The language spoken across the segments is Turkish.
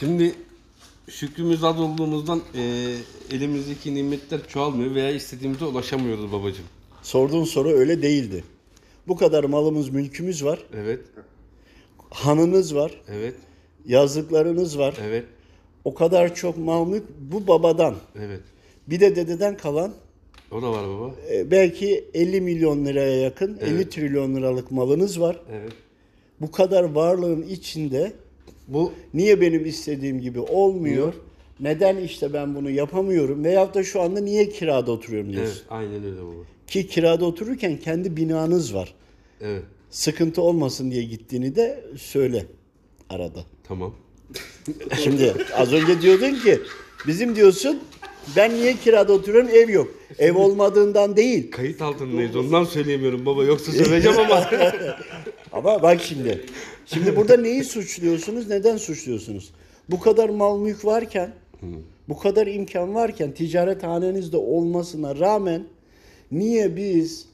Şimdi şükrümüz az olduğumuzdan eee, elimizdeki nimetler çoğalmıyor veya istediğimize ulaşamıyoruz babacığım. Sorduğun soru öyle değildi. Bu kadar malımız, mülkümüz var. Evet, Hanınız var. evet, Yazlıklarınız var. evet, O kadar çok mal mülk bu babadan. evet. Bir de dededen kalan O da var baba. e, belki 50 milyon liraya yakın 50 trilyon liralık malınız var. Evet. Bu kadar varlığın içinde Bu niye benim istediğim gibi olmuyor? Neden işte ben bunu yapamıyorum? Veyahut da şu anda niye kirada oturuyorum diyorsun. evet, aynen öyle baba. Ki kirada otururken kendi binanız var. Evet, Sıkıntı olmasın diye gittiğini de söyle arada. tamam. Şimdi az önce diyordun ki bizim diyorsun ben niye kirada oturuyorum ev yok. Ev olmadığından değil. Kayıt altındayız ondan söyleyemiyorum baba yoksa söyleyeceğim ama. Ama bak şimdi. Şimdi burada neyi suçluyorsunuz? Neden suçluyorsunuz? Bu kadar mal mülk varken, bu kadar imkan varken ticaret hanenizde olmasına rağmen niye biz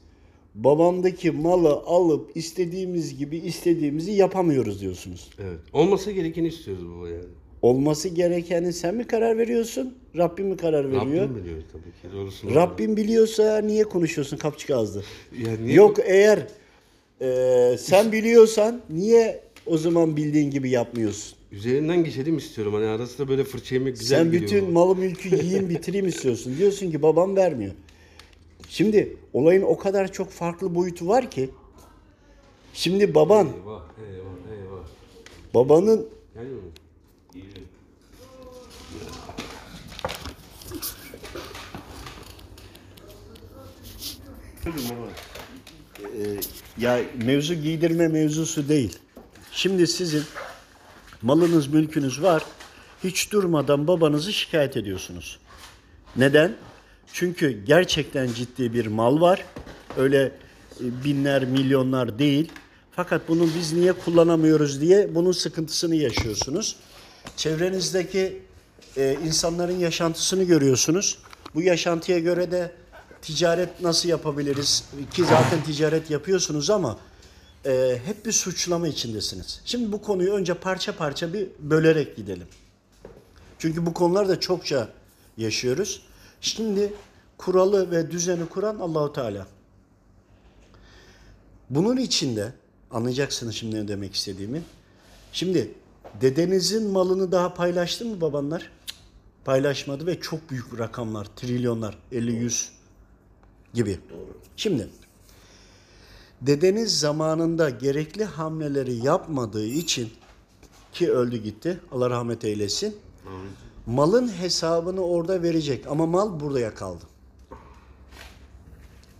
babamdaki malı alıp istediğimiz gibi istediğimizi yapamıyoruz diyorsunuz. evet. Olması gerekeni istiyoruz baba yani. Olması gerekeni sen mi karar veriyorsun? Rabbim mi karar veriyor? Rabbim biliyor tabii ki doğrusunu. Rabbim biliyorsa niye konuşuyorsun kapçık ağızlı? Ya niye- Yok eğer e, sen biliyorsan niye o zaman bildiğin gibi yapmıyorsun? Üzerinden geçelim istiyorum. Hani arasında böyle fırça yemek güzel sen geliyor bütün malı mülkü yiyeyim bitireyim istiyorsun. Diyorsun ki babam vermiyor. Şimdi olayın o kadar çok farklı boyutu var ki. Şimdi baban, Eyvah, eyvah, eyvah. babanın mu? Ya mevzu giydirme mevzusu değil. Şimdi sizin malınız, mülkünüz var. Hiç durmadan babanızı şikayet ediyorsunuz. Neden? Çünkü gerçekten ciddi bir mal var. Öyle e, binler, milyonlar değil. Fakat bunu biz niye kullanamıyoruz diye bunun sıkıntısını yaşıyorsunuz. Çevrenizdeki e, insanların yaşantısını görüyorsunuz. Bu yaşantıya göre de ticaret nasıl yapabiliriz ki zaten ticaret yapıyorsunuz ama e, hep bir suçlama içindesiniz. Şimdi bu konuyu önce parça parça bir bölerek gidelim. Çünkü bu konular da çokça yaşıyoruz. Şimdi kuralı ve düzeni kuran Allahu Teala. Bunun içinde anlayacaksınız şimdi ne demek istediğimi. Şimdi dedenizin malını daha paylaştı mı babanlar? Paylaşmadı ve çok büyük rakamlar, trilyonlar, 50-100 gibi. Şimdi dedeniz zamanında gerekli hamleleri yapmadığı için ki öldü gitti. Allah rahmet eylesin. Malın hesabını orada verecek ama mal buraya kaldı.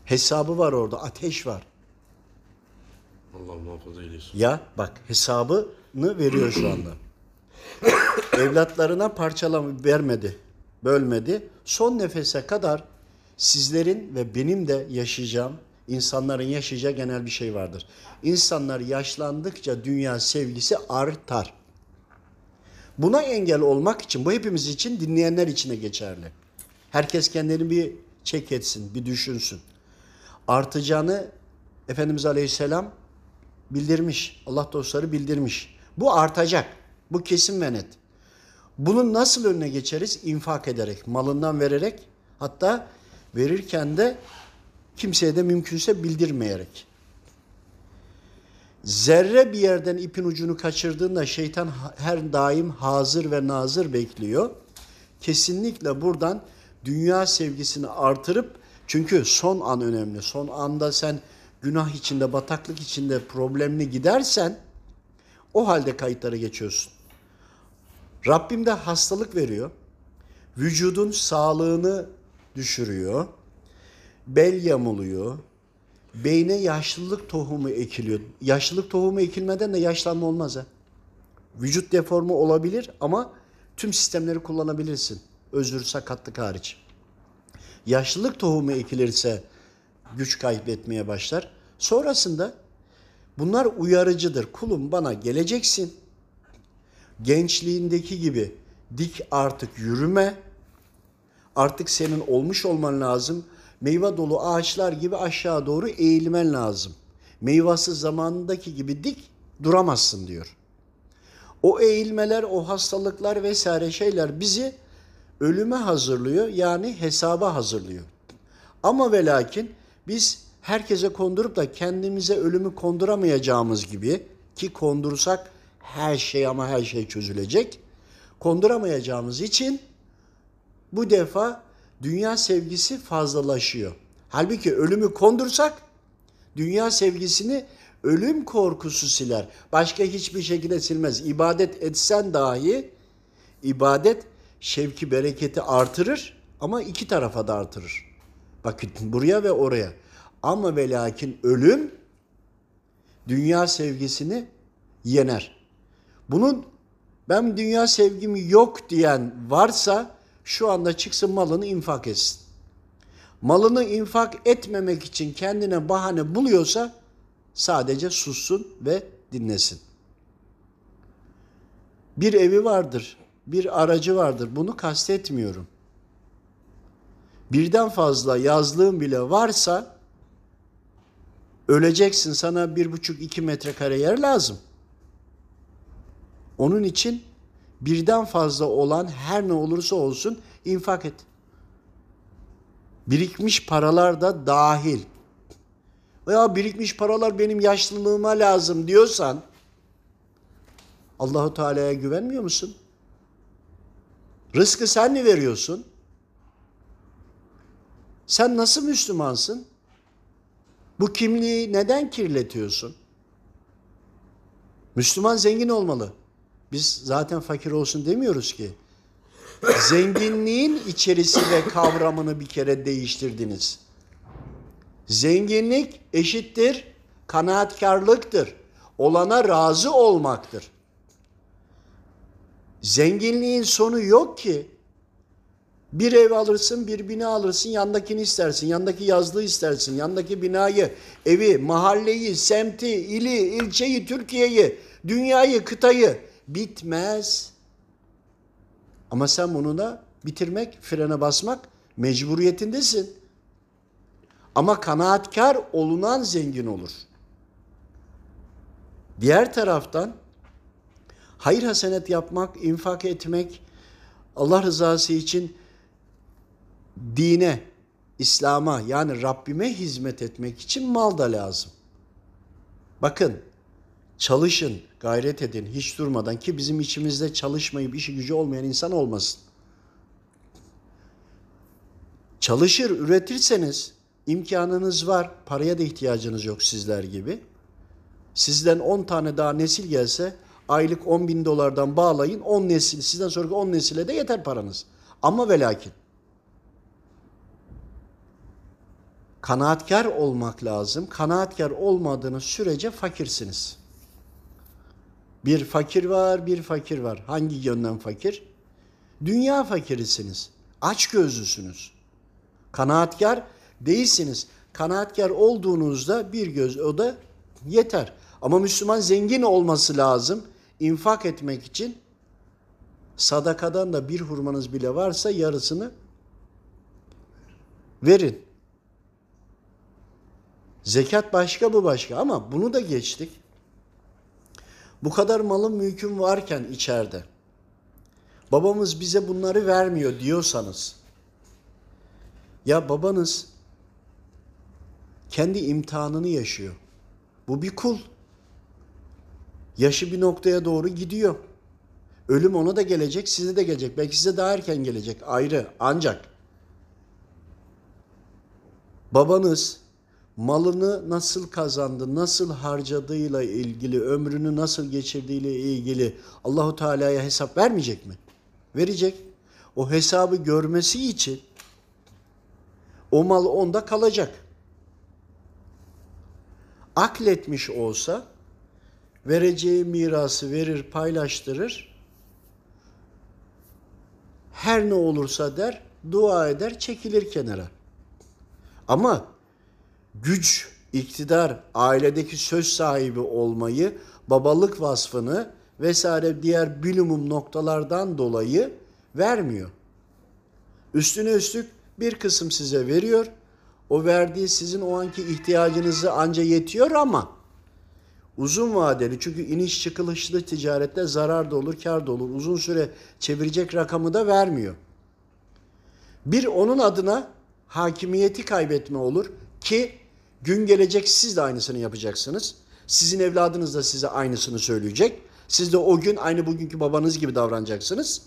Hesabı var orada, ateş var. Allah muhafaza eylesin. Ya bak hesabını veriyor şu anda. Evlatlarına parçalama vermedi, bölmedi. Son nefese kadar sizlerin ve benim de yaşayacağım, insanların yaşayacağı genel bir şey vardır. İnsanlar yaşlandıkça dünya sevgisi artar. Buna engel olmak için, bu hepimiz için, dinleyenler için de geçerli. Herkes kendini bir çek etsin, bir düşünsün. Artacağını Efendimiz Aleyhisselam bildirmiş. Allah dostları bildirmiş. Bu artacak. Bu kesin ve net. Bunun nasıl önüne geçeriz? İnfak ederek, malından vererek, hatta verirken de kimseye de mümkünse bildirmeyerek. Zerre bir yerden ipin ucunu kaçırdığında şeytan her daim hazır ve nazır bekliyor. Kesinlikle buradan dünya sevgisini artırıp çünkü son an önemli. Son anda sen günah içinde, bataklık içinde problemli gidersen o halde kayıtlara geçiyorsun. Rabbim de hastalık veriyor. Vücudun sağlığını düşürüyor. Bel yamuluyor. Beyne yaşlılık tohumu ekiliyor. Yaşlılık tohumu ekilmeden de yaşlanma olmaz ha. Vücut deformu olabilir ama tüm sistemleri kullanabilirsin. Özür, sakatlık hariç. Yaşlılık tohumu ekilirse güç kaybetmeye başlar. Sonrasında bunlar uyarıcıdır. Kulum bana geleceksin. Gençliğindeki gibi dik artık yürüme. Artık senin olmuş olman lazım. Meyve dolu ağaçlar gibi aşağı doğru eğilmen lazım. Meyvasız zamanındaki gibi dik duramazsın diyor. O eğilmeler, o hastalıklar vesaire şeyler bizi ölüme hazırlıyor. Yani hesaba hazırlıyor. Ama ve lakin biz herkese kondurup da kendimize ölümü konduramayacağımız gibi ki kondursak her şey ama her şey çözülecek. Konduramayacağımız için bu defa dünya sevgisi fazlalaşıyor. Halbuki ölümü kondursak dünya sevgisini ölüm korkusu siler. Başka hiçbir şekilde silmez. İbadet etsen dahi ibadet şevki bereketi artırır ama iki tarafa da artırır. Bakın buraya ve oraya. Ama ve lakin ölüm dünya sevgisini yener. Bunun ben dünya sevgim yok diyen varsa şu anda çıksın malını infak etsin. Malını infak etmemek için kendine bahane buluyorsa sadece sussun ve dinlesin. Bir evi vardır, bir aracı vardır. Bunu kastetmiyorum. Birden fazla yazlığın bile varsa öleceksin sana bir buçuk iki metrekare yer lazım. Onun için birden fazla olan her ne olursa olsun infak et. Birikmiş paralar da dahil. Veya birikmiş paralar benim yaşlılığıma lazım diyorsan Allahu Teala'ya güvenmiyor musun? Rızkı sen mi veriyorsun? Sen nasıl Müslümansın? Bu kimliği neden kirletiyorsun? Müslüman zengin olmalı. Biz zaten fakir olsun demiyoruz ki. Zenginliğin içerisi ve kavramını bir kere değiştirdiniz. Zenginlik eşittir kanaatkarlıktır. Olana razı olmaktır. Zenginliğin sonu yok ki. Bir ev alırsın, bir bina alırsın, yandakini istersin, yandaki yazlığı istersin, yandaki binayı, evi, mahalleyi, semti, ili, ilçeyi, Türkiye'yi, dünyayı, kıtayı bitmez. Ama sen bunu da bitirmek, frene basmak mecburiyetindesin. Ama kanaatkar olunan zengin olur. Diğer taraftan hayır hasenet yapmak, infak etmek, Allah rızası için dine, İslam'a yani Rabbime hizmet etmek için mal da lazım. Bakın çalışın, gayret edin hiç durmadan ki bizim içimizde çalışmayıp işi gücü olmayan insan olmasın. Çalışır, üretirseniz imkanınız var. Paraya da ihtiyacınız yok sizler gibi. Sizden 10 tane daha nesil gelse aylık 10 bin dolardan bağlayın 10 nesil sizden sonraki 10 nesile de yeter paranız. Ama ve lakin kanaatkar olmak lazım. Kanaatkar olmadığınız sürece fakirsiniz. Bir fakir var, bir fakir var. Hangi yönden fakir? Dünya fakirisiniz. Aç gözlüsünüz. Kanaatkar değilsiniz. Kanaatkar olduğunuzda bir göz o da yeter. Ama Müslüman zengin olması lazım. infak etmek için sadakadan da bir hurmanız bile varsa yarısını verin. Zekat başka bu başka ama bunu da geçtik. Bu kadar malın mülkün varken içeride babamız bize bunları vermiyor diyorsanız ya babanız kendi imtihanını yaşıyor. Bu bir kul. Yaşı bir noktaya doğru gidiyor. Ölüm ona da gelecek, size de gelecek. Belki size daha erken gelecek. Ayrı. Ancak babanız malını nasıl kazandı, nasıl harcadığıyla ilgili, ömrünü nasıl geçirdiğiyle ilgili Allahu Teala'ya hesap vermeyecek mi? Verecek. O hesabı görmesi için o mal onda kalacak. Akletmiş olsa vereceği mirası verir, paylaştırır. Her ne olursa der, dua eder, çekilir kenara. Ama güç, iktidar, ailedeki söz sahibi olmayı, babalık vasfını vesaire diğer bilumum noktalardan dolayı vermiyor. Üstüne üstlük bir kısım size veriyor. O verdiği sizin o anki ihtiyacınızı anca yetiyor ama Uzun vadeli çünkü iniş çıkılışlı ticarette zarar da olur, kar da olur. Uzun süre çevirecek rakamı da vermiyor. Bir onun adına hakimiyeti kaybetme olur ki gün gelecek siz de aynısını yapacaksınız. Sizin evladınız da size aynısını söyleyecek. Siz de o gün aynı bugünkü babanız gibi davranacaksınız.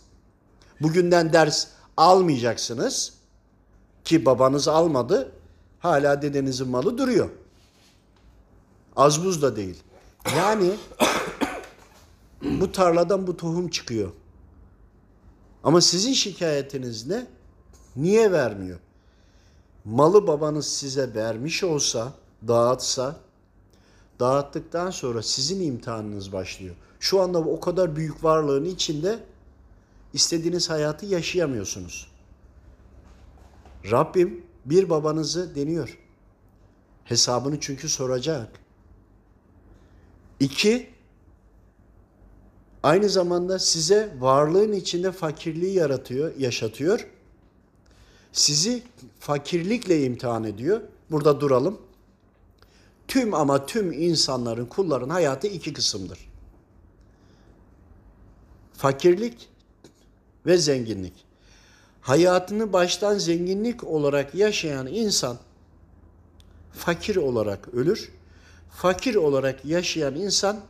Bugünden ders almayacaksınız ki babanız almadı. Hala dedenizin malı duruyor. Az buz da değil. Yani bu tarladan bu tohum çıkıyor. Ama sizin şikayetiniz ne? Niye vermiyor? Malı babanız size vermiş olsa, dağıtsa, dağıttıktan sonra sizin imtihanınız başlıyor. Şu anda o kadar büyük varlığın içinde istediğiniz hayatı yaşayamıyorsunuz. Rabbim bir babanızı deniyor. Hesabını çünkü soracak. İki, aynı zamanda size varlığın içinde fakirliği yaratıyor, yaşatıyor. Sizi fakirlikle imtihan ediyor. Burada duralım. Tüm ama tüm insanların, kulların hayatı iki kısımdır. Fakirlik ve zenginlik. Hayatını baştan zenginlik olarak yaşayan insan fakir olarak ölür. Fakir olarak yaşayan insan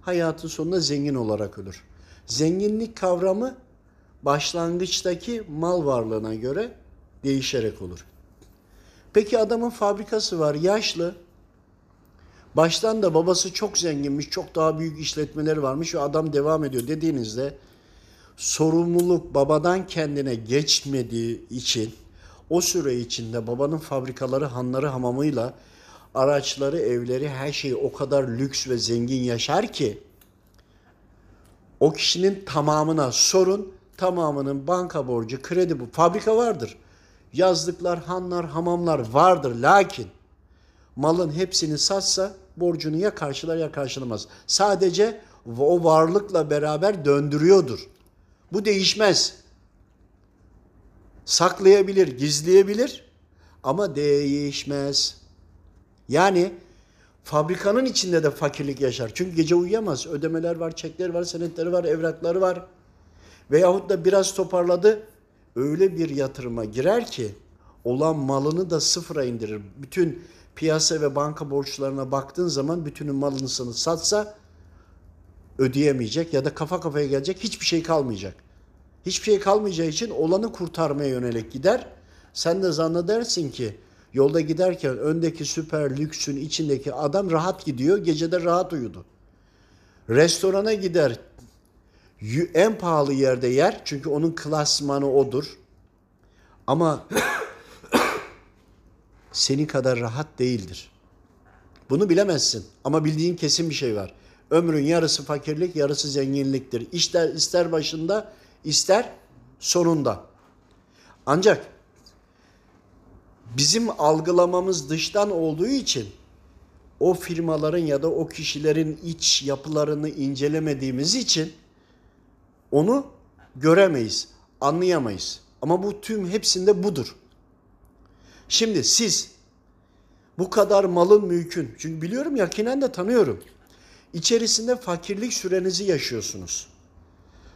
hayatın sonunda zengin olarak ölür. Zenginlik kavramı başlangıçtaki mal varlığına göre değişerek olur. Peki adamın fabrikası var, yaşlı. Baştan da babası çok zenginmiş, çok daha büyük işletmeleri varmış ve adam devam ediyor dediğinizde sorumluluk babadan kendine geçmediği için o süre içinde babanın fabrikaları, hanları, hamamıyla araçları, evleri, her şeyi o kadar lüks ve zengin yaşar ki o kişinin tamamına sorun, tamamının banka borcu, kredi bu. Fabrika vardır. Yazlıklar, hanlar, hamamlar vardır. Lakin malın hepsini satsa borcunu ya karşılar ya karşılamaz. Sadece o varlıkla beraber döndürüyordur. Bu değişmez. Saklayabilir, gizleyebilir ama değişmez. Yani fabrikanın içinde de fakirlik yaşar. Çünkü gece uyuyamaz. Ödemeler var, çekler var, senetleri var, evrakları var. Veyahut da biraz toparladı. Öyle bir yatırıma girer ki olan malını da sıfıra indirir. Bütün piyasa ve banka borçlarına baktığın zaman bütünün malını sana satsa ödeyemeyecek ya da kafa kafaya gelecek hiçbir şey kalmayacak. Hiçbir şey kalmayacağı için olanı kurtarmaya yönelik gider. Sen de zannedersin ki yolda giderken öndeki süper lüksün içindeki adam rahat gidiyor, gecede rahat uyudu. Restorana gider, en pahalı yerde yer çünkü onun klasmanı odur. Ama seni kadar rahat değildir. Bunu bilemezsin ama bildiğin kesin bir şey var. Ömrün yarısı fakirlik, yarısı zenginliktir. İster ister başında, ister sonunda. Ancak bizim algılamamız dıştan olduğu için o firmaların ya da o kişilerin iç yapılarını incelemediğimiz için onu göremeyiz, anlayamayız. Ama bu tüm hepsinde budur. Şimdi siz bu kadar malın mülkün, çünkü biliyorum yakinen de tanıyorum. İçerisinde fakirlik sürenizi yaşıyorsunuz.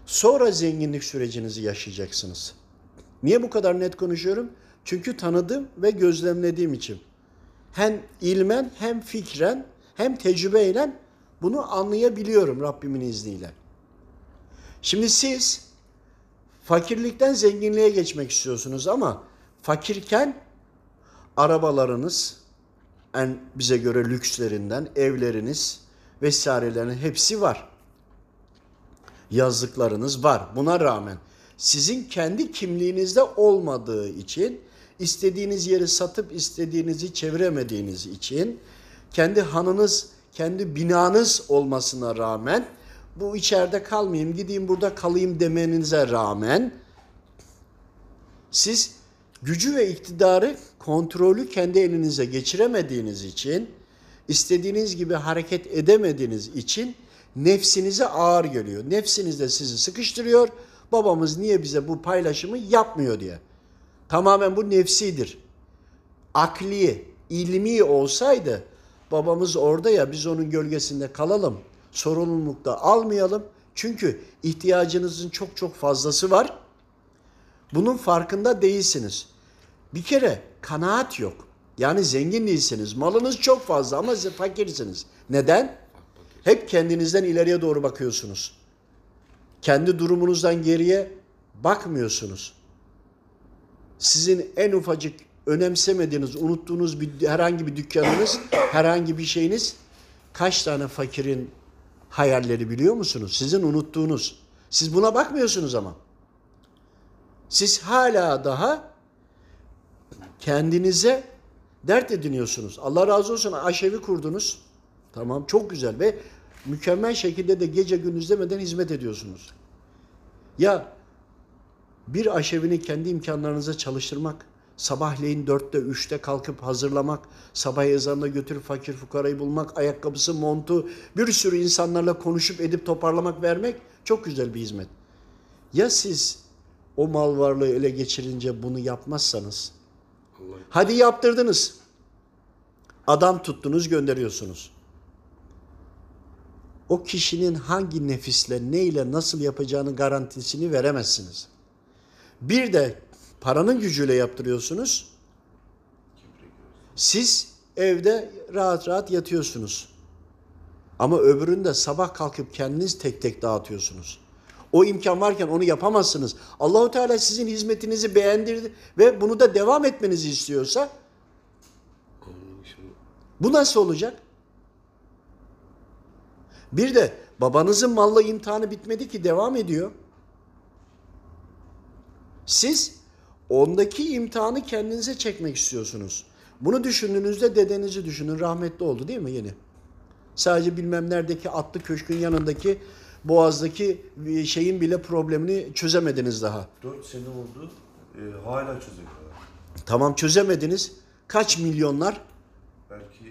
Sonra zenginlik sürecinizi yaşayacaksınız. Niye bu kadar net konuşuyorum? Çünkü tanıdım ve gözlemlediğim için. Hem ilmen hem fikren hem tecrübeyle bunu anlayabiliyorum Rabbimin izniyle. Şimdi siz fakirlikten zenginliğe geçmek istiyorsunuz ama fakirken arabalarınız en bize göre lükslerinden evleriniz vesairelerin hepsi var. Yazlıklarınız var. Buna rağmen sizin kendi kimliğinizde olmadığı için istediğiniz yeri satıp istediğinizi çeviremediğiniz için kendi hanınız, kendi binanız olmasına rağmen bu içeride kalmayayım, gideyim burada kalayım demenize rağmen siz gücü ve iktidarı, kontrolü kendi elinize geçiremediğiniz için, istediğiniz gibi hareket edemediğiniz için nefsinize ağır geliyor. Nefsiniz de sizi sıkıştırıyor. Babamız niye bize bu paylaşımı yapmıyor diye. Tamamen bu nefsidir. Akli, ilmi olsaydı babamız orada ya biz onun gölgesinde kalalım. Sorumluluk da almayalım. Çünkü ihtiyacınızın çok çok fazlası var. Bunun farkında değilsiniz. Bir kere kanaat yok. Yani zengin değilsiniz. Malınız çok fazla ama siz fakirsiniz. Neden? Hep kendinizden ileriye doğru bakıyorsunuz. Kendi durumunuzdan geriye bakmıyorsunuz. Sizin en ufacık önemsemediğiniz, unuttuğunuz bir herhangi bir dükkanınız, herhangi bir şeyiniz kaç tane fakirin hayalleri biliyor musunuz? Sizin unuttuğunuz. Siz buna bakmıyorsunuz ama. Siz hala daha kendinize dert ediniyorsunuz. Allah razı olsun aşevi kurdunuz. Tamam çok güzel ve mükemmel şekilde de gece gündüz demeden hizmet ediyorsunuz. Ya bir aşevini kendi imkanlarınıza çalıştırmak, sabahleyin dörtte üçte kalkıp hazırlamak, sabah ezanına götürüp fakir fukarayı bulmak, ayakkabısı, montu, bir sürü insanlarla konuşup edip toparlamak, vermek çok güzel bir hizmet. Ya siz o mal varlığı ele geçirince bunu yapmazsanız, Allah hadi yaptırdınız, adam tuttunuz gönderiyorsunuz. O kişinin hangi nefisle, neyle, nasıl yapacağını garantisini veremezsiniz. Bir de paranın gücüyle yaptırıyorsunuz. Siz evde rahat rahat yatıyorsunuz. Ama öbüründe sabah kalkıp kendiniz tek tek dağıtıyorsunuz. O imkan varken onu yapamazsınız. Allahu Teala sizin hizmetinizi beğendirdi ve bunu da devam etmenizi istiyorsa bu nasıl olacak? Bir de babanızın malla imtihanı bitmedi ki devam ediyor. Siz ondaki imtihanı kendinize çekmek istiyorsunuz. Bunu düşündüğünüzde dedenizi düşünün. Rahmetli oldu değil mi yeni? Sadece bilmem neredeki atlı köşkün yanındaki boğazdaki bir şeyin bile problemini çözemediniz daha. 4 sene oldu. E, hala çözemiyorlar. Tamam çözemediniz. Kaç milyonlar? Belki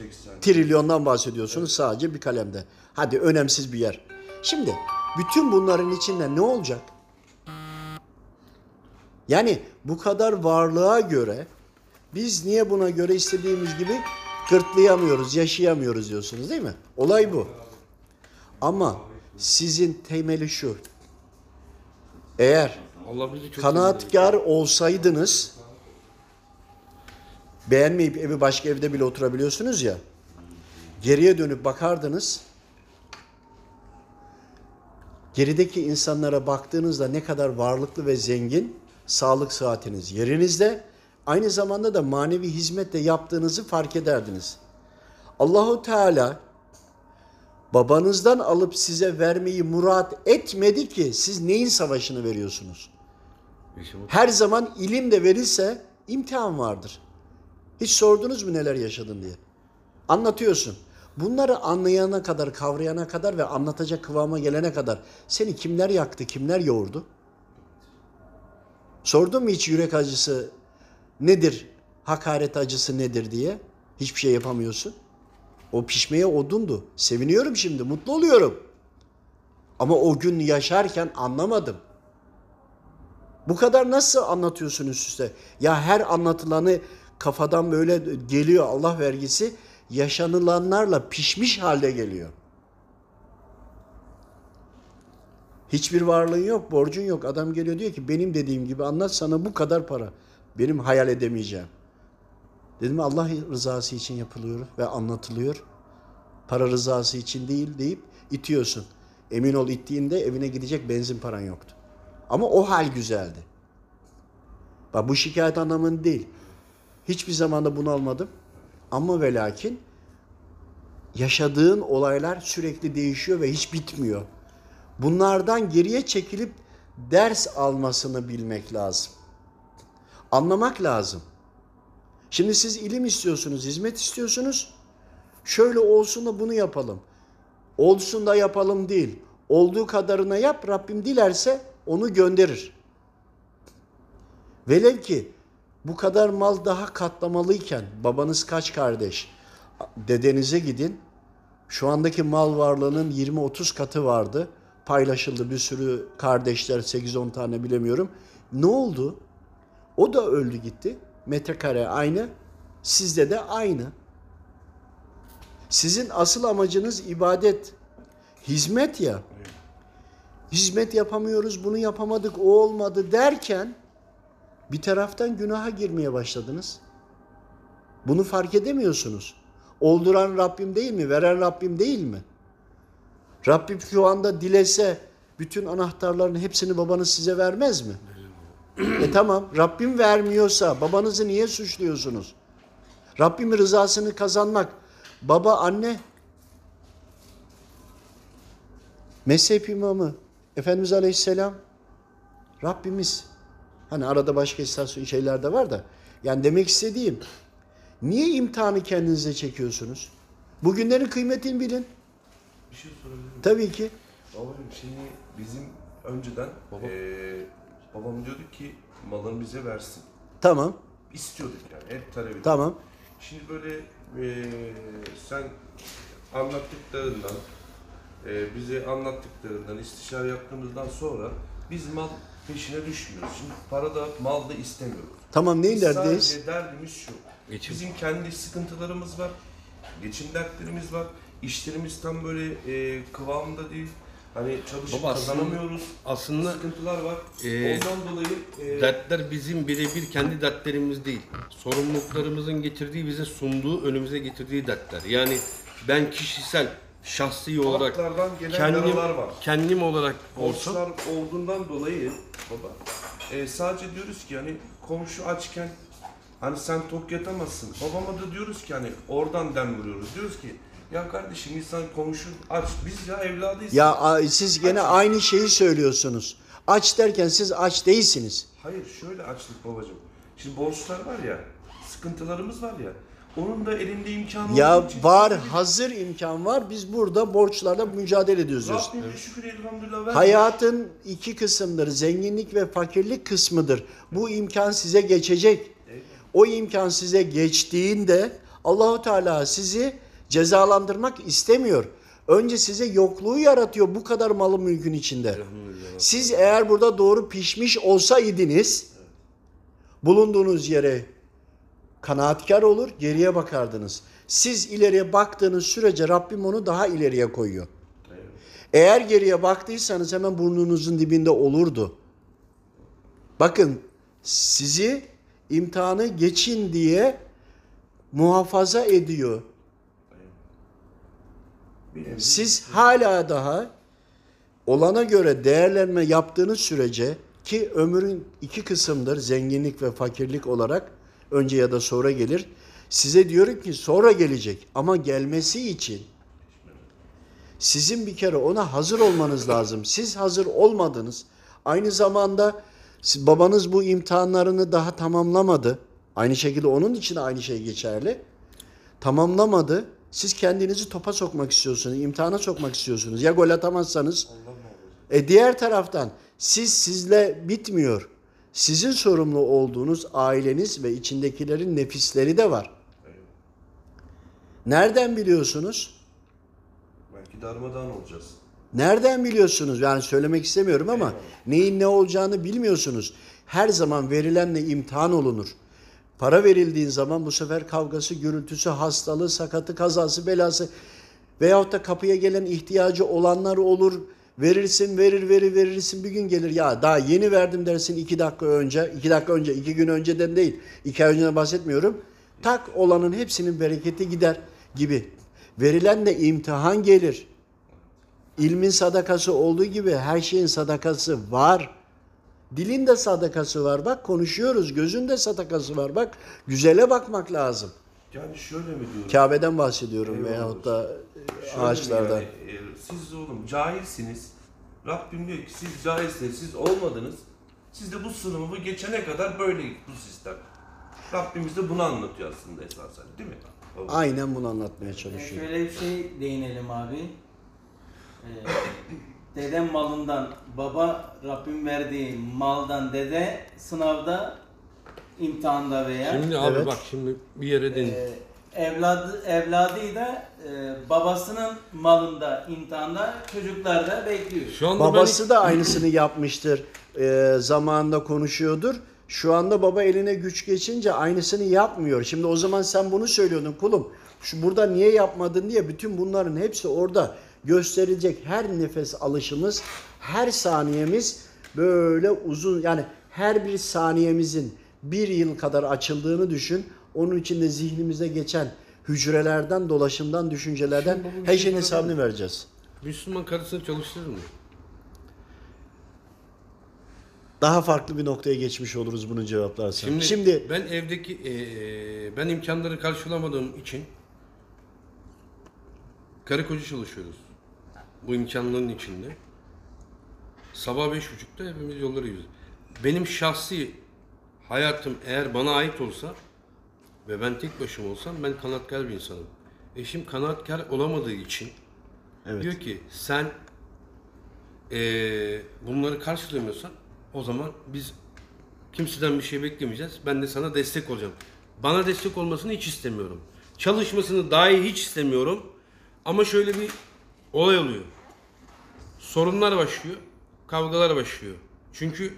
70-80. trilyondan bahsediyorsunuz sadece bir kalemde. Hadi önemsiz bir yer. Şimdi bütün bunların içinde ne olacak? Yani bu kadar varlığa göre biz niye buna göre istediğimiz gibi gırtlayamıyoruz, yaşayamıyoruz diyorsunuz değil mi? Olay bu. Ama sizin temeli şu. Eğer kanaatkar olsaydınız beğenmeyip evi başka evde bile oturabiliyorsunuz ya. Geriye dönüp bakardınız. Gerideki insanlara baktığınızda ne kadar varlıklı ve zengin, sağlık saatiniz yerinizde, aynı zamanda da manevi hizmet de yaptığınızı fark ederdiniz. Allahu Teala babanızdan alıp size vermeyi murat etmedi ki siz neyin savaşını veriyorsunuz? Her zaman ilim de verilse imtihan vardır. Hiç sordunuz mu neler yaşadın diye? Anlatıyorsun. Bunları anlayana kadar, kavrayana kadar ve anlatacak kıvama gelene kadar seni kimler yaktı, kimler yoğurdu? Sordun mu hiç yürek acısı nedir, hakaret acısı nedir diye? Hiçbir şey yapamıyorsun. O pişmeye odundu. Seviniyorum şimdi, mutlu oluyorum. Ama o gün yaşarken anlamadım. Bu kadar nasıl anlatıyorsun üst üste? Ya her anlatılanı kafadan böyle geliyor Allah vergisi yaşanılanlarla pişmiş halde geliyor. Hiçbir varlığın yok, borcun yok. Adam geliyor diyor ki benim dediğim gibi anlat sana bu kadar para. Benim hayal edemeyeceğim. Dedim Allah rızası için yapılıyor ve anlatılıyor. Para rızası için değil deyip itiyorsun. Emin ol ittiğinde evine gidecek benzin paran yoktu. Ama o hal güzeldi. Bak bu şikayet anlamında değil. Hiçbir zamanda bunu almadım. Ama ve lakin yaşadığın olaylar sürekli değişiyor ve hiç bitmiyor. Bunlardan geriye çekilip ders almasını bilmek lazım. Anlamak lazım. Şimdi siz ilim istiyorsunuz, hizmet istiyorsunuz. Şöyle olsun da bunu yapalım. Olsun da yapalım değil. Olduğu kadarına yap, Rabbim dilerse onu gönderir. Velev ki bu kadar mal daha katlamalıyken babanız kaç kardeş? Dedenize gidin. Şu andaki mal varlığının 20-30 katı vardı. Paylaşıldı bir sürü kardeşler 8-10 tane bilemiyorum. Ne oldu? O da öldü gitti. Metrekare aynı. Sizde de aynı. Sizin asıl amacınız ibadet, hizmet ya. Hizmet yapamıyoruz, bunu yapamadık, o olmadı derken bir taraftan günaha girmeye başladınız. Bunu fark edemiyorsunuz. Olduran Rabbim değil mi? Veren Rabbim değil mi? Rabbim şu anda dilese bütün anahtarların hepsini babanız size vermez mi? e tamam Rabbim vermiyorsa babanızı niye suçluyorsunuz? Rabbim rızasını kazanmak baba anne mezhep imamı Efendimiz Aleyhisselam Rabbimiz hani arada başka istasyon şeyler de var da yani demek istediğim niye imtihanı kendinize çekiyorsunuz? Bugünlerin kıymetini bilin. Bir şey sorabilir? Tabii ki. Babacığım şimdi bizim önceden eee, babam diyordu ki malını bize versin. Tamam. İstiyorduk yani hep talep ediyorduk. Tamam. Şimdi böyle eee, sen anlattıklarından, eee, bize anlattıklarından, istişare yaptığımızdan sonra biz mal peşine düşmüyoruz. Şimdi para da mal da istemiyoruz. Tamam neyin Biz derdindeyiz? Sadece derdimiz şu. Geçim. Bizim kendi sıkıntılarımız var. Geçim dertlerimiz var. İşlerimiz tam böyle eee kıvamında değil. Hani çalışıp Baba aslında- kazanamıyoruz. Aslında sıkıntılar var. Ee, Ondan dolayı eee, dertler bizim birebir kendi dertlerimiz değil. Sorumluluklarımızın getirdiği, bize sunduğu, önümüze getirdiği dertler. Yani ben kişisel, şahsi olarak halklardan gelen kendim, yaralar var. kendim olarak olsam Borçlar olduğundan dolayı baba eee, sadece diyoruz ki hani komşu açken hani sen tok yatamazsın. Babama da diyoruz ki hani oradan dem vuruyoruz. Diyoruz ki ya kardeşim insan komşu aç. Biz ya evladıyız. Ya a- siz gene aynı şeyi söylüyorsunuz. Aç derken siz aç değilsiniz. Hayır şöyle açlık babacığım. Şimdi borçlar var ya, sıkıntılarımız var ya. Onun da elinde imkanı Ya olduğu için- var hazır imkan var. Biz burada borçlarla mücadele ediyoruz. diyorsun. Rabbime şükür elhamdülillah vermiş. Hayatın iki kısımdır. Zenginlik ve fakirlik kısmıdır. Bu imkan size geçecek. O imkan size geçtiğinde Allahu Teala sizi cezalandırmak istemiyor. Önce size yokluğu yaratıyor bu kadar malın mülkün içinde. Siz eğer burada doğru pişmiş olsaydınız bulunduğunuz yere kanaatkar olur, geriye bakardınız. Siz ileriye baktığınız sürece Rabbim onu daha ileriye koyuyor. Eğer geriye baktıysanız hemen burnunuzun dibinde olurdu. Bakın sizi imtihanı geçin diye muhafaza ediyor. Siz hala daha olana göre değerlenme yaptığınız sürece ki ömrün iki kısımdır zenginlik ve fakirlik olarak önce ya da sonra gelir. Size diyorum ki sonra gelecek ama gelmesi için sizin bir kere ona hazır olmanız lazım. Siz hazır olmadınız. Aynı zamanda babanız bu imtihanlarını daha tamamlamadı. Aynı şekilde onun için aynı şey geçerli. Tamamlamadı. Siz kendinizi topa sokmak istiyorsunuz, imtihana sokmak istiyorsunuz. Ya gol atamazsanız e diğer taraftan siz sizle bitmiyor. Sizin sorumlu olduğunuz aileniz ve içindekilerin nefisleri de var. Nereden biliyorsunuz? Belki darmadağın olacağız. Nereden biliyorsunuz? Yani söylemek istemiyorum ama neyin ne olacağını bilmiyorsunuz. Her zaman verilenle imtihan olunur. Para verildiğin zaman bu sefer kavgası, gürültüsü, hastalığı, sakatı, kazası, belası veyahut da kapıya gelen ihtiyacı olanlar olur. Verirsin, verir, verir, verirsin. Bir gün gelir ya daha yeni verdim dersin iki dakika önce, iki dakika önce, iki gün önceden değil, iki ay önceden bahsetmiyorum. Tak olanın hepsinin bereketi gider gibi. Verilenle imtihan gelir. İlmin sadakası olduğu gibi her şeyin sadakası var. Dilin de sadakası var. Bak konuşuyoruz. Gözün de sadakası var. Bak güzele bakmak lazım. Yani şöyle mi diyorum? Kabe'den bahsediyorum Eyvallah veyahut da Şöyle ağaçlardan. yani, e, siz oğlum cahilsiniz. Rabbim diyor ki siz cahilsiniz, siz olmadınız. Siz de bu sınavı geçene kadar böyle bu sistem. Rabbimiz de bunu anlatıyor aslında esasen değil mi? Baba. Aynen bunu anlatmaya çalışıyor. Şöyle bir şey değinelim abi. Ee, dedem malından, baba Rabbim verdiği maldan dede sınavda, imtihanda veya Şimdi abi Evet. bak şimdi bir yere den e, evladı evladıyla e, babasının malında, imtihanda çocuklar da bekliyor. Şu anda Babası da aynısını yapmıştır. Ee, zamanında konuşuyordur. Şu anda baba eline güç geçince aynısını yapmıyor. Şimdi o zaman sen bunu söylüyordun kulum. şu burada niye yapmadın diye bütün bunların hepsi orada gösterilecek her nefes alışımız, her saniyemiz böyle uzun yani her bir saniyemizin bir yıl kadar açıldığını düşün. Onun içinde zihnimize geçen hücrelerden, dolaşımdan, düşüncelerden her şey şeyin hesabını vereceğiz. Müslüman karısını çalıştırır mı? Daha farklı bir noktaya geçmiş oluruz bunu cevaplarsan. Şimdi, Şimdi ben evdeki eee, ben imkanları karşılamadığım için karı koca çalışıyoruz. Bu imkanların içinde. Sabah beş buçukta hepimiz yollara gidiyoruz. Benim şahsi hayatım eğer bana ait olsa ve ben tek başıma olsam ben kanaatkar bir insanım. Eşim kanaatkar olamadığı için Evet. diyor ki sen eee, bunları karşılamıyorsan o zaman biz kimseden bir şey beklemeyeceğiz. Ben de sana destek olacağım. Bana destek olmasını hiç istemiyorum. Çalışmasını dahi hiç istemiyorum. Ama şöyle bir olay oluyor. Sorunlar başlıyor. Kavgalar başlıyor. Çünkü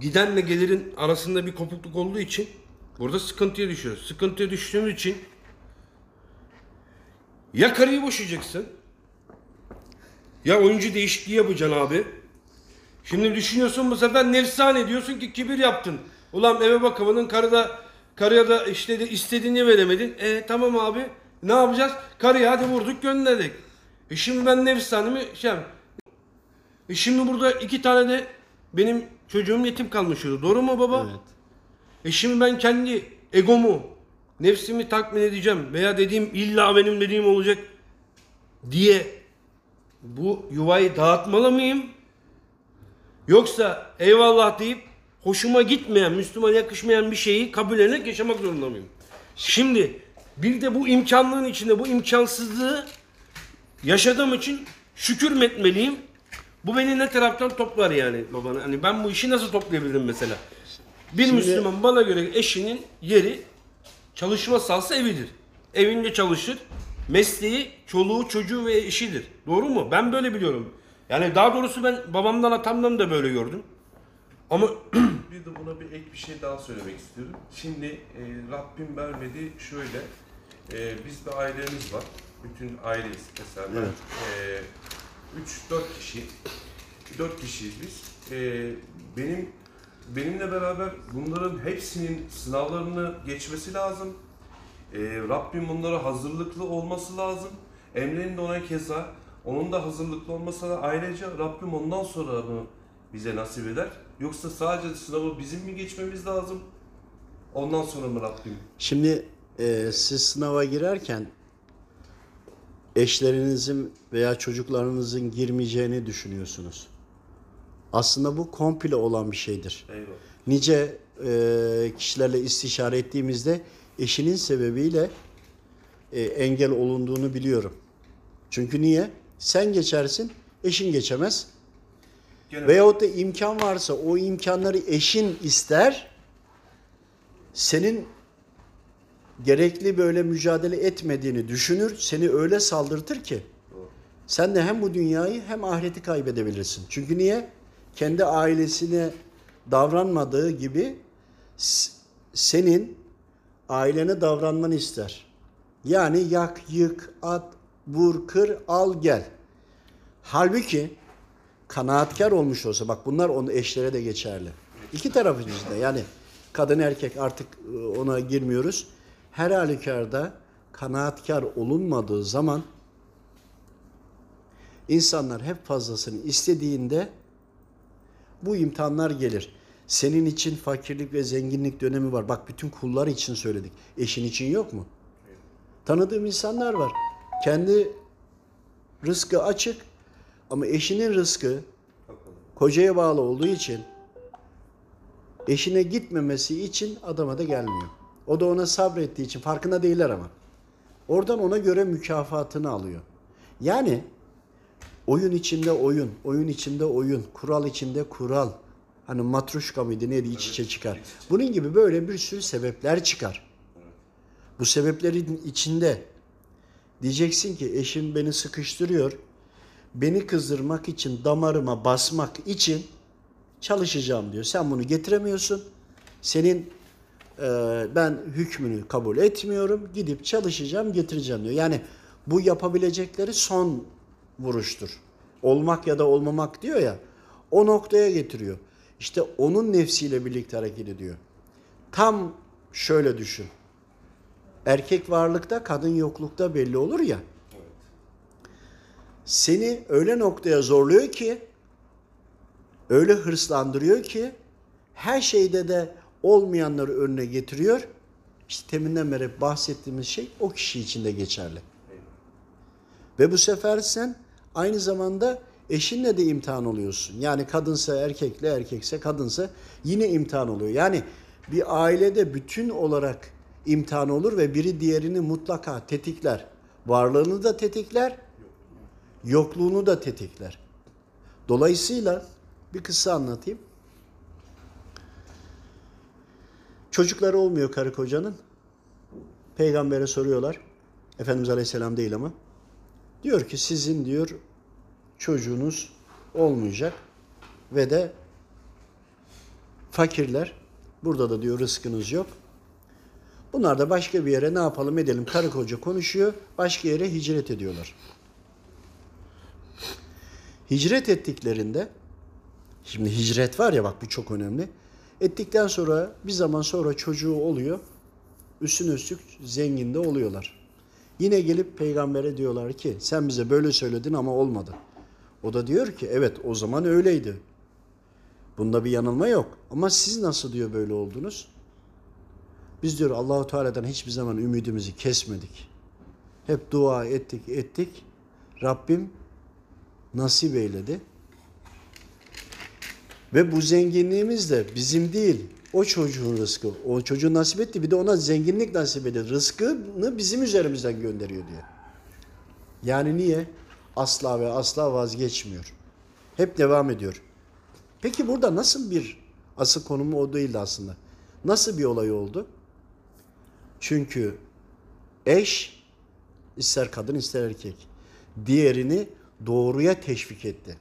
gidenle gelirin arasında bir kopukluk olduğu için burada sıkıntıya düşüyoruz. Sıkıntıya düştüğümüz için ya karıyı boşayacaksın ya oyuncu değişikliği yapacaksın abi. Şimdi düşünüyorsun bu sefer nefsane diyorsun ki kibir yaptın. Ulan eve bakımının karıda karıya da işte de istediğini veremedin. E tamam abi ne yapacağız? Karıya hadi vurduk gönderdik. E şimdi ben nefsanemi şey E şimdi burada iki tane de benim çocuğum yetim kalmış oldu. Doğru mu baba? Evet. E şimdi ben kendi egomu, nefsimi tatmin edeceğim veya dediğim illa benim dediğim olacak diye bu yuvayı dağıtmalı mıyım? Yoksa eyvallah deyip hoşuma gitmeyen, Müslümana yakışmayan bir şeyi kabullenerek yaşamak zorunda mıyım? Şimdi bir de bu imkanlığın içinde bu imkansızlığı yaşadığım için şükür etmeliyim? Bu beni ne taraftan toplar yani babanı? Hani ben bu işi nasıl toplayabilirim mesela? Bir Şimdi- Müslüman bana göre eşinin yeri çalışma sahası evidir. Evinde çalışır. Mesleği çoluğu çocuğu ve eşidir. Doğru mu? Ben böyle biliyorum. Yani daha doğrusu ben babamdan atamdan da böyle gördüm. Ama Bir de buna bir ek bir şey daha söylemek istiyorum. Şimdi e, Rabbim vermedi şöyle. E, biz bir ailemiz var. Bütün aileyiz mesela. Ben, Evet. e, 3-4 kişi. 4 kişiyiz biz. E, benim benimle beraber bunların hepsinin sınavlarını geçmesi lazım. E, Rabbim bunlara hazırlıklı olması lazım. Emre'nin de ona keza onun da hazırlıklı olması lazım. Ayrıca Rabbim ondan sonra bunu bize nasip eder. Yoksa sadece sınavı bizim mi geçmemiz lazım? Ondan sonra mı Rabbim? Şimdi e, siz sınava girerken eşlerinizin veya çocuklarınızın girmeyeceğini düşünüyorsunuz. Aslında bu komple olan bir şeydir. Eyvallah. Nice e, kişilerle istişare ettiğimizde eşinin sebebiyle e, engel olunduğunu biliyorum. Çünkü niye? Sen geçersin, eşin geçemez. Gene Veyahut da imkan varsa o imkanları eşin ister. Senin gerekli böyle mücadele etmediğini düşünür. Seni öyle saldırtır ki sen de hem bu dünyayı hem ahireti kaybedebilirsin. Çünkü niye? Kendi ailesine davranmadığı gibi senin ailene davranmanı ister. Yani yak, yık, at, vur, kır, al, gel. Halbuki kanaatkar olmuş olsa bak bunlar onun eşlere de geçerli. İki taraf için de yani kadın erkek artık e, ona girmiyoruz. Her halükarda kanaatkar olunmadığı zaman insanlar hep fazlasını istediğinde bu imtihanlar gelir. Senin için fakirlik ve zenginlik dönemi var. Bak bütün kullar için söyledik. Eşin için yok mu? Tanıdığım insanlar var. Kendi rızkı açık ama eşinin rızkı kocaya bağlı olduğu için eşine gitmemesi için adama da gelmiyor. O da ona sabrettiği için farkında değiller ama. Oradan ona göre mükafatını alıyor. Yani oyun içinde oyun, oyun içinde oyun, kural içinde kural. Hani matruşka mıydı neydi iç içe çıkar. Bunun gibi böyle bir sürü sebepler çıkar. Bu sebeplerin içinde diyeceksin ki eşim beni sıkıştırıyor. Beni kızdırmak için, damarıma basmak için çalışacağım diyor. Sen bunu getiremiyorsun. Senin ben hükmünü kabul etmiyorum. Gidip çalışacağım, getireceğim diyor. Yani bu yapabilecekleri son vuruştur. Olmak ya da olmamak diyor ya. O noktaya getiriyor. İşte onun nefsiyle birlikte hareket ediyor. Tam şöyle düşün. Erkek varlıkta, kadın yoklukta belli olur ya. Seni öyle noktaya zorluyor ki, öyle hırslandırıyor ki, her şeyde de olmayanları önüne getiriyor. İşte teminden beri bahsettiğimiz şey o kişi için de geçerli. Ve bu sefer sen aynı zamanda eşinle de imtihan oluyorsun. Yani kadınsa erkekle, erkekse kadınsa yine imtihan oluyor. Yani bir ailede bütün olarak imtihan olur ve biri diğerini mutlaka tetikler. Varlığını da tetikler, yokluğunu da tetikler. Dolayısıyla bir kısa anlatayım. Çocukları olmuyor karı kocanın. Peygambere soruyorlar. Efendimiz Aleyhisselam değil ama. Diyor ki sizin diyor çocuğunuz olmayacak ve de fakirler burada da diyor rızkınız yok. Bunlar da başka bir yere ne yapalım edelim karı koca konuşuyor başka yere hicret ediyorlar. Hicret ettiklerinde şimdi hicret var ya bak bu çok önemli. Ettikten sonra bir zaman sonra çocuğu oluyor. Üstüne üstlük zengin de oluyorlar. Yine gelip peygambere diyorlar ki sen bize böyle söyledin ama olmadı. O da diyor ki evet o zaman öyleydi. Bunda bir yanılma yok. Ama siz nasıl diyor böyle oldunuz? Biz diyor Allahu Teala'dan hiçbir zaman ümidimizi kesmedik. Hep dua ettik ettik. Rabbim nasip eyledi. Ve bu zenginliğimiz de bizim değil. O çocuğun rızkı. O çocuğun nasip etti. Bir de ona zenginlik nasip ediyor. Rızkını bizim üzerimizden gönderiyor diyor. Yani niye? Asla ve asla vazgeçmiyor. Hep devam ediyor. Peki burada nasıl bir asıl konumu o değildi aslında. Nasıl bir olay oldu? Çünkü eş ister kadın ister erkek diğerini doğruya teşvik etti.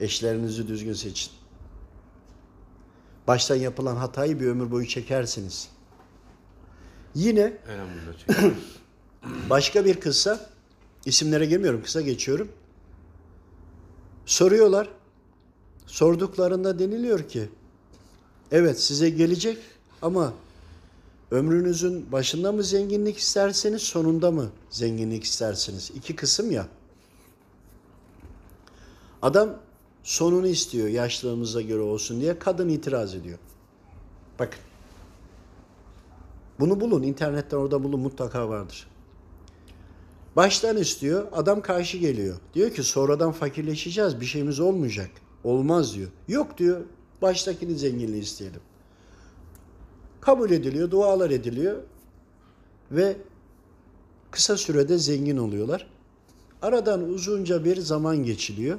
Eşlerinizi düzgün seçin. Baştan yapılan hatayı bir ömür boyu çekersiniz. Yine başka bir kıssa, isimlere girmiyorum, kısa geçiyorum. Soruyorlar. Sorduklarında deniliyor ki, evet size gelecek ama ömrünüzün başında mı zenginlik isterseniz, sonunda mı zenginlik istersiniz? İki kısım ya. Adam sonunu istiyor yaşlılığımıza göre olsun diye kadın itiraz ediyor. Bakın. Bunu bulun internetten orada bulun mutlaka vardır. Baştan istiyor adam karşı geliyor. Diyor ki sonradan fakirleşeceğiz bir şeyimiz olmayacak. Olmaz diyor. Yok diyor baştakini zenginliği isteyelim. Kabul ediliyor dualar ediliyor ve kısa sürede zengin oluyorlar. Aradan uzunca bir zaman geçiliyor.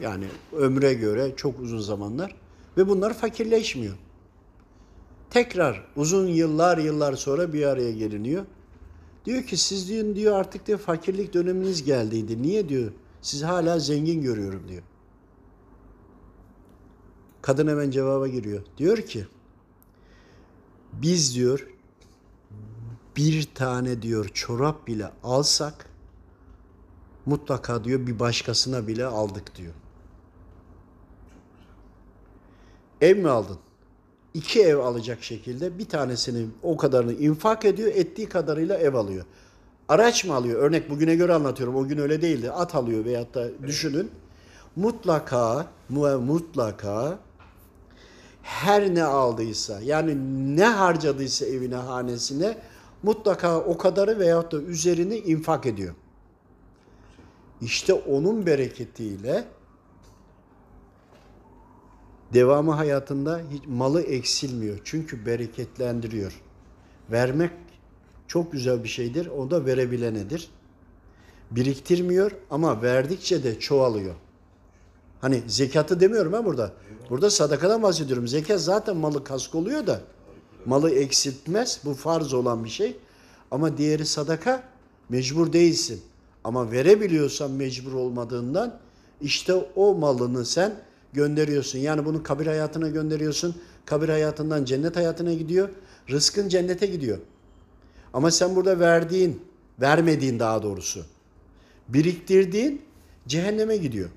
Yani ömre göre çok uzun zamanlar ve bunlar fakirleşmiyor. Tekrar uzun yıllar yıllar sonra bir araya geliniyor. Diyor ki siz diyor, diyor artık diyor fakirlik döneminiz geldiydi. Niye diyor? Sizi hala zengin görüyorum diyor. Kadın hemen cevaba giriyor. Diyor ki biz diyor bir tane diyor çorap bile alsak mutlaka diyor bir başkasına bile aldık diyor. Ev mi aldın? İki ev alacak şekilde bir tanesini o kadarını infak ediyor, ettiği kadarıyla ev alıyor. Araç mı alıyor? Örnek bugüne göre anlatıyorum. O gün öyle değildi. At alıyor veyahut da düşünün. Mutlaka, mu- mutlaka her ne aldıysa yani ne harcadıysa evine, hanesine mutlaka o kadarı veyahut da üzerini infak ediyor. İşte onun bereketiyle devamı hayatında hiç malı eksilmiyor. Çünkü bereketlendiriyor. Vermek çok güzel bir şeydir. O da verebilenedir. Biriktirmiyor ama verdikçe de çoğalıyor. Hani zekatı demiyorum ben burada. Burada sadakadan bahsediyorum. Zekat zaten malı kask oluyor da malı eksiltmez. Bu farz olan bir şey. Ama diğeri sadaka mecbur değilsin. Ama verebiliyorsan mecbur olmadığından işte o malını sen gönderiyorsun. Yani bunu kabir hayatına gönderiyorsun. Kabir hayatından cennet hayatına gidiyor. Rızkın cennete gidiyor. Ama sen burada verdiğin, vermediğin daha doğrusu, biriktirdiğin cehenneme gidiyor.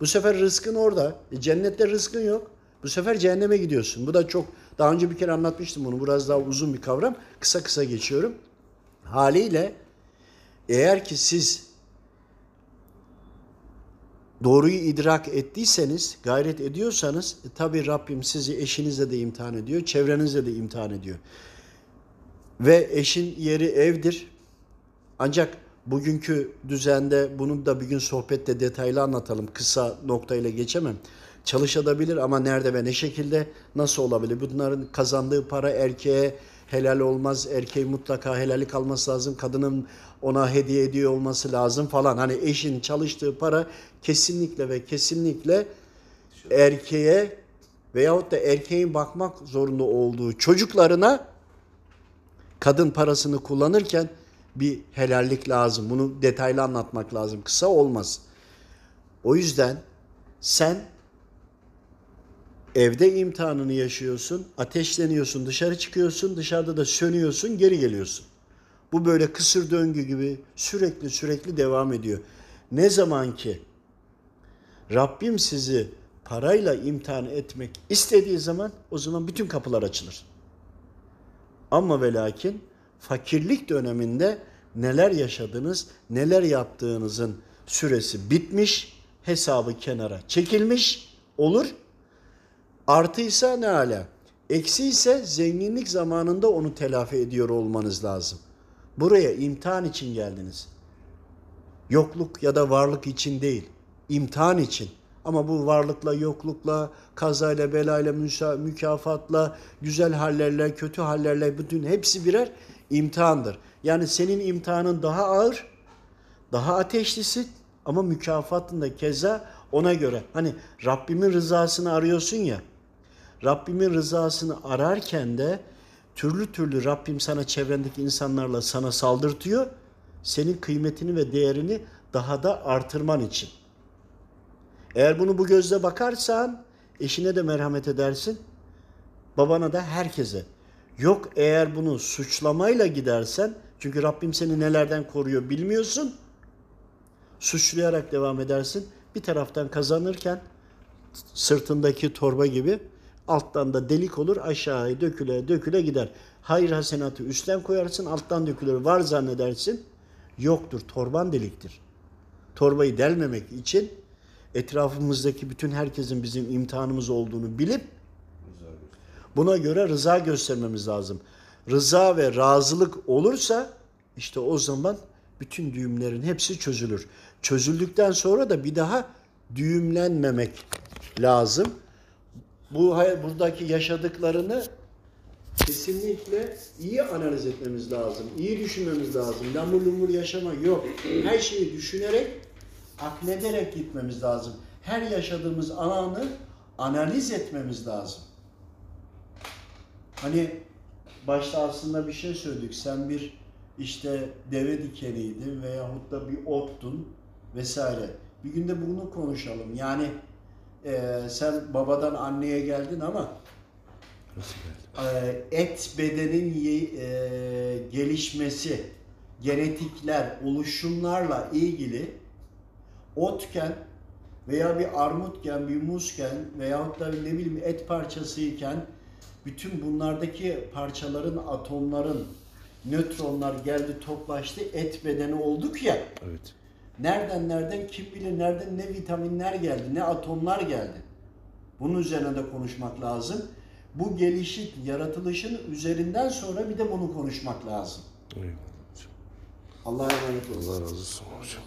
Bu sefer rızkın orada. E, cennette rızkın yok. Bu sefer cehenneme gidiyorsun. Bu da çok daha önce bir kere anlatmıştım bunu. Biraz daha uzun bir kavram. Kısa kısa geçiyorum. Haliyle eğer ki siz doğruyu idrak ettiyseniz, gayret ediyorsanız e, tabii Rabbim sizi eşinizle de imtihan ediyor, çevrenizle de imtihan ediyor. Ve eşin yeri evdir. Ancak bugünkü düzende bunu da bir gün sohbette detaylı anlatalım. Kısa noktayla geçemem. Çalışabilir ama nerede ve ne şekilde nasıl olabilir? Bunların kazandığı para erkeğe helal olmaz. Erkeğin mutlaka helallik alması lazım. Kadının ona hediye ediyor olması lazım falan. Hani eşin çalıştığı para kesinlikle ve kesinlikle erkeğe veyahut da erkeğin bakmak zorunda olduğu çocuklarına kadın parasını kullanırken bir helallik lazım. Bunu detaylı anlatmak lazım. Kısa olmaz. O yüzden sen evde imtihanını yaşıyorsun, ateşleniyorsun, dışarı çıkıyorsun, dışarıda da sönüyorsun, geri geliyorsun. Bu böyle kısır döngü gibi sürekli sürekli devam ediyor. Ne zaman ki Rabbim sizi parayla imtihan etmek istediği zaman o zaman bütün kapılar açılır. Ama ve lakin fakirlik döneminde neler yaşadınız, neler yaptığınızın süresi bitmiş, hesabı kenara çekilmiş olur. Artıysa ne ala. Eksi ise zenginlik zamanında onu telafi ediyor olmanız lazım. Buraya imtihan için geldiniz. Yokluk ya da varlık için değil, imtihan için. Ama bu varlıkla, yoklukla, kazayla, belayla, mükafatla, güzel hallerle, kötü hallerle bütün hepsi birer imtihandır. Yani senin imtihanın daha ağır, daha ateşlisi ama mükafatın da keza ona göre. Hani Rabbimin rızasını arıyorsun ya, Rabbimin rızasını ararken de türlü türlü Rabbim sana çevrendeki insanlarla sana saldırtıyor. Senin kıymetini ve değerini daha da artırman için. Eğer bunu bu gözle bakarsan eşine de merhamet edersin. Babana da herkese. Yok eğer bunu suçlamayla gidersen çünkü Rabbim seni nelerden koruyor bilmiyorsun. Suçlayarak devam edersin. Bir taraftan kazanırken sırtındaki torba gibi alttan da delik olur aşağıya döküle döküle gider. Hayır hasenatı üstten koyarsın alttan dökülür var zannedersin. Yoktur torban deliktir. Torbayı delmemek için etrafımızdaki bütün herkesin bizim imtihanımız olduğunu bilip buna göre rıza göstermemiz lazım. Rıza ve razılık olursa işte o zaman bütün düğümlerin hepsi çözülür. Çözüldükten sonra da bir daha düğümlenmemek lazım. Bu buradaki yaşadıklarını kesinlikle iyi analiz etmemiz lazım. İyi düşünmemiz lazım. Lamur lumur yaşama yok. Her şeyi düşünerek, aklederek gitmemiz lazım. Her yaşadığımız anı analiz etmemiz lazım. Hani başta aslında bir şey söyledik. Sen bir işte deve dikeniydin veyahut da bir ottun vesaire. Bir günde bunu konuşalım. Yani eee, sen babadan anneye geldin ama eee, et bedenin ye- eee, gelişmesi, genetikler, oluşumlarla ilgili otken veya bir armutken, bir muzken veyahut da ne bileyim et parçasıyken bütün bunlardaki parçaların, atomların, nötronlar geldi toplaştı, et bedeni olduk ya. Evet. Nereden nereden kim bilir nereden ne vitaminler geldi, ne atomlar geldi. Bunun üzerine de konuşmak lazım. Bu gelişik yaratılışın üzerinden sonra bir de bunu konuşmak lazım. Eyvallah. Allah'a emanet olun. Allah razı olsun hocam.